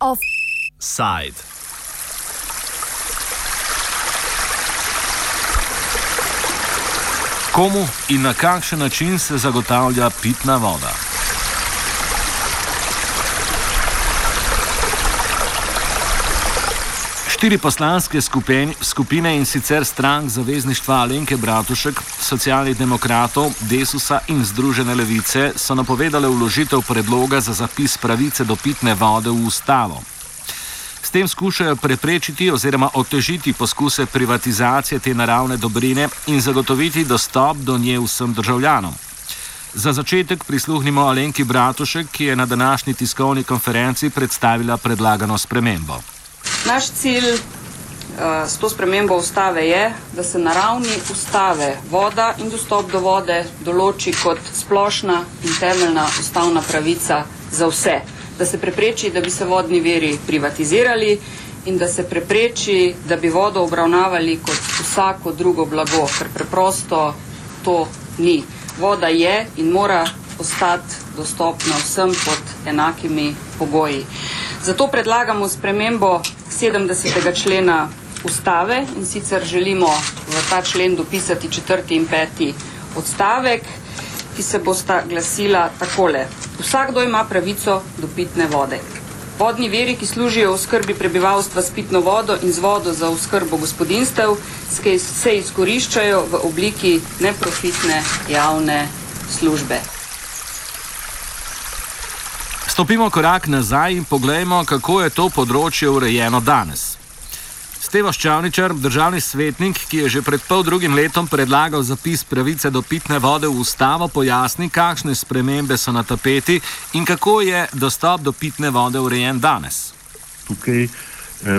Offside. Komu in na kakšen način se zagotavlja pitna voda? Štiri poslanske skupen, skupine in sicer strank Zavezništva Alenke Bratušek, socialnih demokratov, Desusa in Združene levice so napovedale vložitev predloga za zapis pravice do pitne vode v ustavo. S tem skušajo preprečiti oziroma otežiti poskuse privatizacije te naravne dobrine in zagotoviti dostop do nje vsem državljanom. Za začetek prisluhnimo Alenki Bratušek, ki je na današnji tiskovni konferenci predstavila predlagano spremembo. Naš cilj uh, s to spremembo ustave je, da se na ravni ustave voda in dostop do vode določi kot splošna in temeljna ustavna pravica za vse. Da se prepreči, da bi se vodni veri privatizirali in da se prepreči, da bi vodo obravnavali kot vsako drugo blago, ker preprosto to ni. Voda je in mora ostati dostopna vsem pod enakimi pogoji. Zato predlagamo spremembo 70. člena ustave in sicer želimo v ta člen dopisati četrti in peti odstavek, ki se bosta glasila takole. Vsakdo ima pravico do pitne vode. Vodni veri, ki služijo v skrbi prebivalstva s pitno vodo in z vodo za oskrbo gospodinstev, se izkoriščajo v obliki neprofitne javne službe. Stopimo korak nazaj in poglejmo, kako je to področje urejeno danes. Stevo Ščavničar, državni svetnik, ki je že pred pol drugim letom predlagal zapis pravice do pitne vode v ustavo, pojasni, kakšne spremembe so na tapeti in kako je dostop do pitne vode urejen danes. Tukaj eh,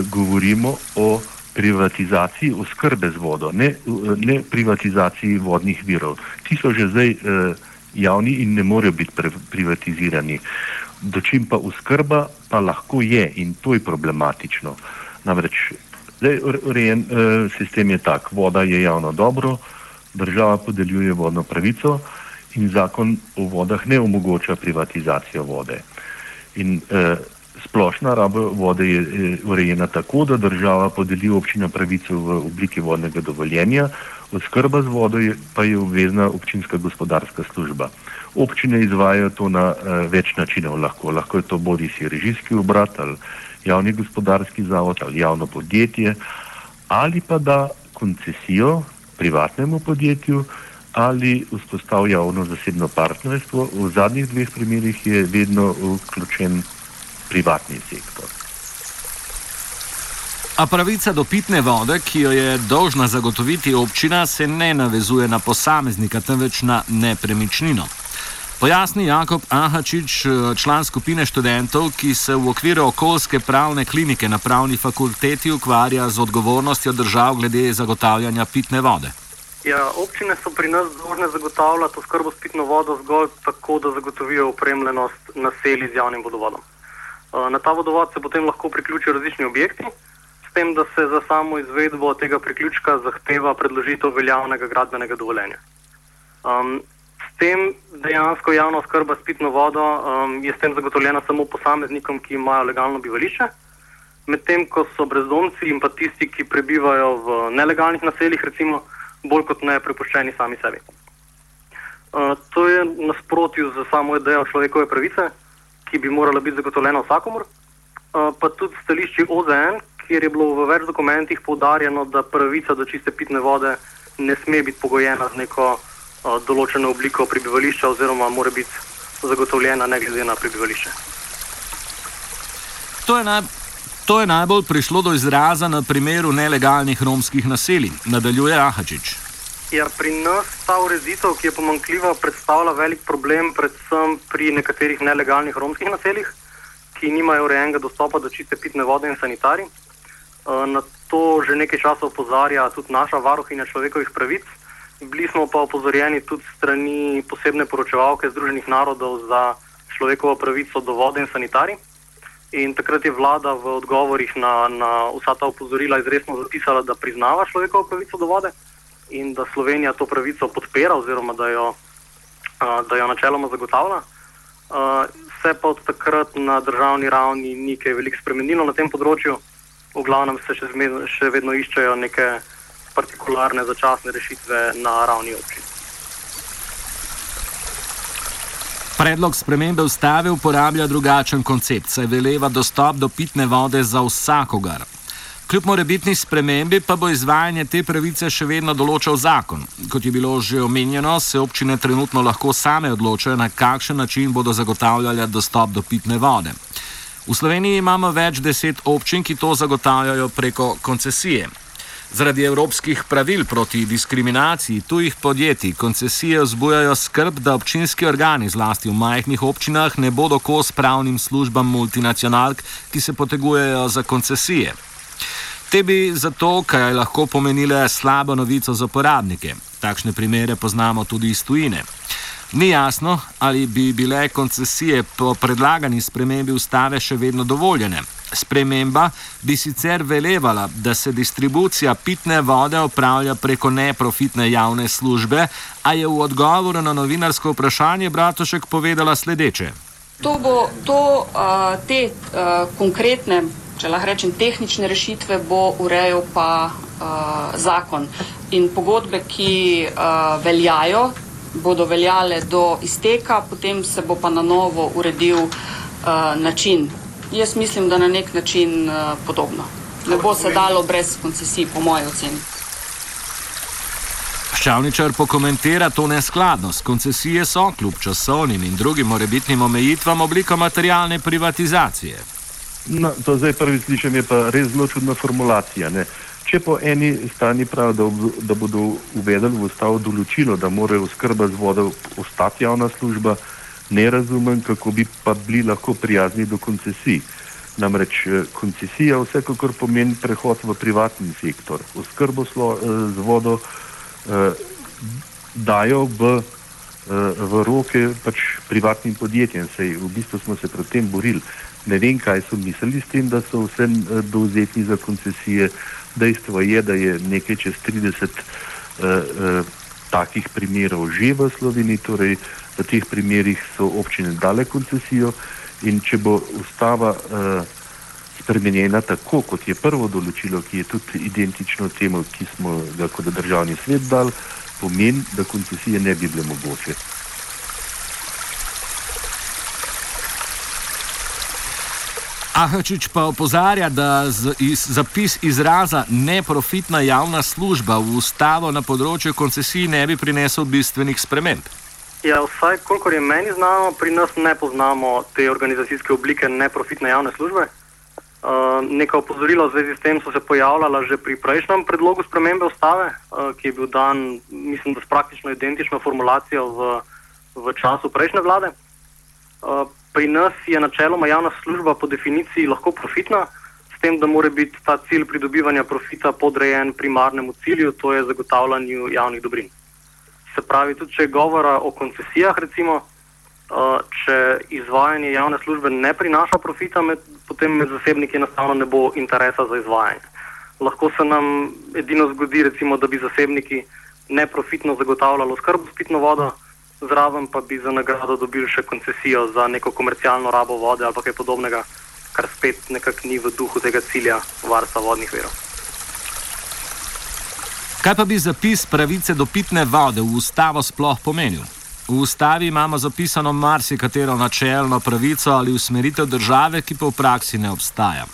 govorimo o privatizaciji oskrbe z vodo, ne, ne privatizaciji vodnih virov. Ti so že zdaj eh, javni in ne morejo biti privatizirani dočim pa uskrba, pa lahko je in to je problematično. Namreč zdaj urejen uh, sistem je tak, voda je javno dobro, država podeljuje vodno pravico in zakon o vodah ne omogoča privatizacijo vode. In uh, splošna raba vode je uh, urejena tako, da država podeli občina pravico v obliki vodnega dovoljenja, oskrba z vodo je, pa je obvezna občinska gospodarska služba. Občine izvajajo to na uh, več načinov, lahko. lahko je to bodi si režijski obrat ali javni gospodarski zavod ali javno podjetje, ali pa da koncesijo privatnemu podjetju ali vzpostav javno zasebno partnerstvo. V zadnjih dveh primerjih je vedno vključen privatni sektor. A pravica do pitne vode, ki jo je dolžna zagotoviti občina, se ne navezuje na posameznika, temveč na nepremičnino. Pojasni Jakob Ahačič, član skupine študentov, ki se v okviru okoljske pravne klinike na pravni fakulteti ukvarja z odgovornostjo držav glede zagotavljanja pitne vode. Ja, občine so pri nas dolžne zagotavljati oskrbo s pitno vodo zgolj tako, da zagotovijo upremljenost naselij z javnim vodovodom. Na ta vodovod se potem lahko priključijo različni objekti, tem, da se za samo izvedbo tega priključka zahteva predložitev veljavnega gradbenega dovoljenja. Um, s tem dejansko javna oskrba s pitno vodo um, je s tem zagotovljena samo posameznikom, ki imajo legalno bivališče, medtem ko so brezdomci in pa tisti, ki prebivajo v nelegalnih naseljih, recimo, bolj kot ne prepuščeni sami sebi. Uh, to je nasprotju z samo idejo človekove pravice, ki bi morala biti zagotovljena vsakomur, uh, pa tudi stališči OZN, kjer je bilo v več dokumentih poudarjeno, da pravica do čiste pitne vode ne sme biti pogojena z neko uh, določeno obliko prebivališča oziroma mora biti zagotovljena ne glede na prebivališče. To je, naj, to je najbolj prišlo do izraza na primeru nelegalnih romskih naselij, nadaljuje Ahačič. Ja, pri nas ta ureditev, ki je pomankljiva, predstavlja velik problem, predvsem pri nekaterih nelegalnih romskih naseljih, ki nimajo urejenega dostopa do čiste pitne vode in sanitarij. Eh, na to že nekaj časa opozarja tudi naša varuhinja človekovih pravic. Bili smo pa opozorjeni tudi strani posebne poročevalke Združenih narodov za človekovo pravico do vode in sanitari. In takrat je vlada v odgovorih na, na vsa ta opozorila izredno zapisala, da priznava človekovo pravico do vode in da Slovenija to pravico podpira oziroma da jo, da jo načeloma zagotavlja. Se pa od takrat na državni ravni ni kaj veliko spremenilo na tem področju. V glavnem se še, zmed, še vedno iščejo neke partikularne začasne rešitve na ravni občin. Predlog spremembe ustave uporablja drugačen koncept, saj veleva dostop do pitne vode za vsakogar. Kljub morebitni spremembi pa bo izvajanje te pravice še vedno določal zakon. Kot je bilo že omenjeno, se občine trenutno lahko same odločajo, na kakšen način bodo zagotavljali dostop do pitne vode. V Sloveniji imamo več deset občin, ki to zagotavljajo preko koncesije. Zaradi evropskih pravil proti diskriminaciji tujih podjetij koncesije vzbujajo skrb, da občinski organi, zlasti v majhnih občinah, ne bodo kos pravnim službam multinacionalk, ki se potegujejo za koncesije. Te bi zato, kaj lahko pomenile slabo novico za uporabnike. Takšne primere poznamo tudi iz tujine. Ni jasno, ali bi bile koncesije po predlagani spremembi ustave še vedno dovoljene. Sprememba bi sicer velevala, da se distribucija pitne vode opravlja preko neprofitne javne službe, a je v odgovoru na novinarsko vprašanje Bratošek povedala sledeče. To bo to, uh, te uh, konkretne, če lahko rečem, tehnične rešitve bo urejal pa uh, zakon. In pogodbe, ki uh, veljajo, bodo veljale do izteka, potem se bo pa na novo uredil uh, način Jaz mislim, da na nek način uh, podobno. Ne bo se dalo brez koncesij, po mojem oceni. Ščavničar pokomentira to neskladnost. Koncesije so, kljub časovnim in drugim morebitnim omejitvam, oblika materialne privatizacije. No, to zdaj prvi slišim, je pa res zelo čudna formulacija. Ne? Če po eni strani pravi, da, da bodo uvedli v ustavo določilo, da morajo skrba z vodo ostati javna služba, ne razumem, kako bi pa bili lahko prijazni do koncesij. Namreč eh, koncesija vsekakor pomeni prehod v privatni sektor. Oskrbo eh, z vodo eh, dajo v, v roke pač privatnim podjetjem. Sej, v bistvu smo se pred tem borili. Ne vem, kaj so mislili s tem, da so vsem dovzetni za koncesije. Dejstvo je, da je nekaj čez 30 eh, eh, takih primerov že v Sloveniji. Torej, v teh primerih so občine dale koncesijo in če bo ustava uh, spremenjena tako, kot je prvo določilo, ki je tudi identično temu, ki smo ga kot državni svet dal, pomeni, da koncesije ne bi bile mogoče. Ahačič pa opozarja, da z, iz, zapis izraza neprofitna javna služba v ustavo na področju koncesij ne bi prinesel bistvenih sprememb. Ja, vsaj kolikor je meni znano, pri nas ne poznamo te organizacijske oblike neprofitne javne službe. Uh, neka opozorila v zvezi s tem so se pojavljala že pri prejšnjem predlogu spremembe ustave, uh, ki je bil dan, mislim, da s praktično identično formulacijo v, v času prejšnje vlade. Uh, pri nas je načeloma javna služba po definiciji lahko profitna, s tem, da mora biti ta cilj pridobivanja profita podrejen primarnemu cilju, to je zagotavljanju javnih dobrin. Se pravi, tudi če je govora o koncesijah, recimo, uh, če izvajanje javne službe ne prinaša profita, med, potem med zasebniki enostavno ne bo interesa za izvajanje. Lahko se nam edino zgodi, recimo, da bi zasebniki neprofitno zagotavljali skrb s pitno vodo, zraven pa bi za nagrado dobili še koncesijo za neko komercialno rabo vode ali kaj podobnega, kar spet nekako ni v duhu tega cilja varstva vodnih verov. Kaj pa bi zapis pravice do pitne vode v ustavo sploh pomenil? V ustavi imamo zapisano marsikatero načelno pravico ali usmeritev države, ki pa v praksi ne obstaja.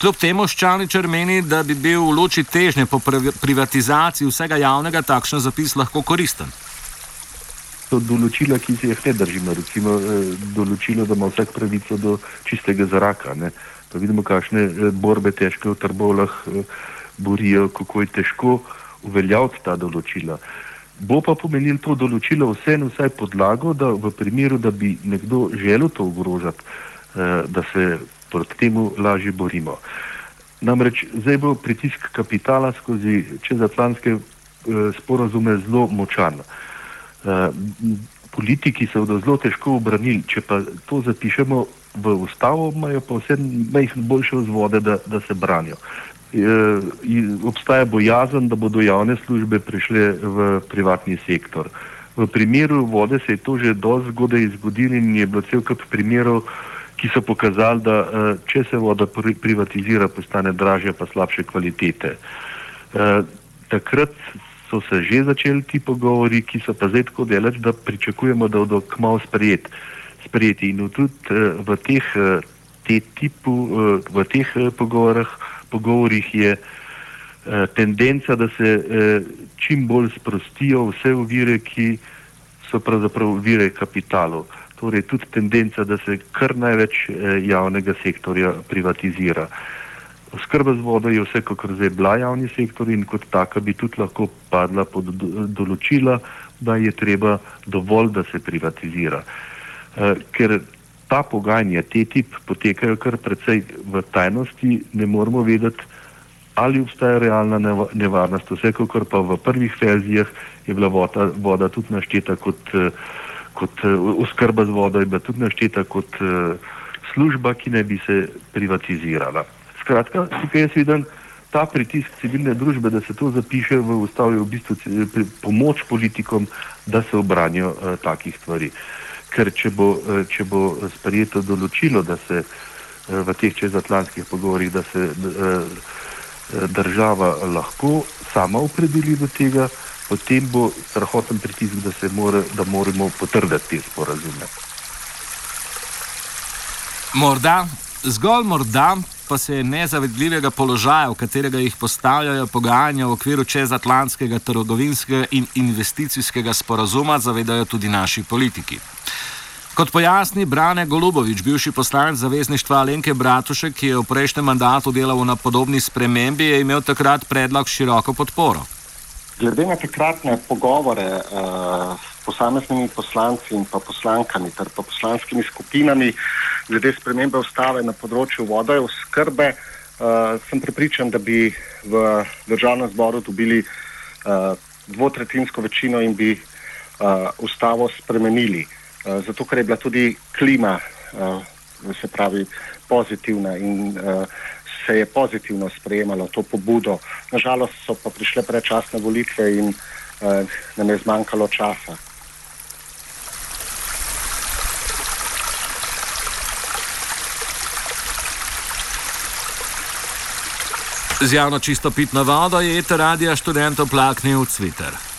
Kljub temu Ščaničar meni, da bi bil v luči težnje po privatizaciji vsega javnega takšen zapis lahko koristen. To določila, ki se jih ne držimo, recimo eh, določilo, da ima vsak pravico do čistega zraka. Ne? Pa vidimo, kakšne eh, borbe težke v trbovlah eh, borijo, kako je težko uveljaviti ta določila. Bo pa pomenil to določilo vseeno vsaj podlago, da v primeru, da bi nekdo želel to ogrožati, da se proti temu lažje borimo. Namreč zdaj bo pritisk kapitala skozi čezatlantske eh, sporozume zelo močan. Eh, politiki se bodo zelo težko obranili, če pa to zapišemo v ustavo, imajo pa vse majhne boljše vzvode, da, da se branijo. obstaja bojazen, da bodo javne službe prišle v privatni sektor. V primeru vode se je to že dosti zgodaj zgodilo in je bilo cel kup primerov, ki so pokazali, da če se voda privatizira, postane dražja pa slabše kvalitete. Takrat so se že začeli ti pogovori, ki so pa zdaj tako delač, da pričakujemo, da bodo kmalo sprejeti. sprejeti. In tudi v teh, te tipu, v teh pogovorih, pogovorih je tendenca, da se čim bolj sprostijo vse ovire, ki so pravzaprav vire kapitalov. Torej tudi tendenca, da se kar največ javnega sektorja privatizira. Oskrba z vodo je vsekakor zdaj bila javni sektor in kot taka bi tudi lahko padla pod določila, da je treba dovolj, da se privatizira. Ker ta pogajanja, te tip potekajo kar precej v tajnosti, ne moramo vedeti, ali obstaja realna nevarnost. Vsekakor pa v prvih verzijah je bila voda, voda tudi našteta kot, kot oskrba z vodo, je bila tudi našteta kot služba, ki ne bi se privatizirala. Skratka, tukaj jaz vidim ta pritisk civilne družbe, da se to zapiše v ustavi, v bistvu pomoč politikom, da se obranijo uh, takih stvari. Ker če bo, uh, če bo sprejeto določilo, da se uh, v teh čezatlantskih pogovorih, da se uh, država lahko sama opredeli do tega, potem bo strahoten pritisk, da, more, da moramo potrditi te sporazume. Morda, zgolj morda, pa se nezavedljivega položaja, v katerega jih postavljajo pogajanja v okviru čezatlantskega trgovinskega in investicijskega sporazuma, zavedajo tudi naši politiki. Kot pojasni Brane Golubovič, bivši poslanec zavezništva Alenke Bratušek, ki je v prejšnjem mandatu delal na podobni spremembi, je imel takrat predlog široko podporo. Glede na takratne pogovore s posameznimi poslanci in pa poslankami ter pa poslanskimi skupinami, glede spremembe ustave na področju vode in oskrbe, uh, sem prepričan, da bi v državnem zboru dobili uh, dvotretinsko večino in bi uh, ustavo spremenili. Uh, zato, ker je bila tudi klima, uh, se pravi, pozitivna in uh, se je pozitivno sprejemalo to pobudo. Nažalost so pa prišle prečasne volitve in uh, nam je zmanjkalo časa. Z javno čisto pitno vodo je eter radija študentov plaknil Twitter.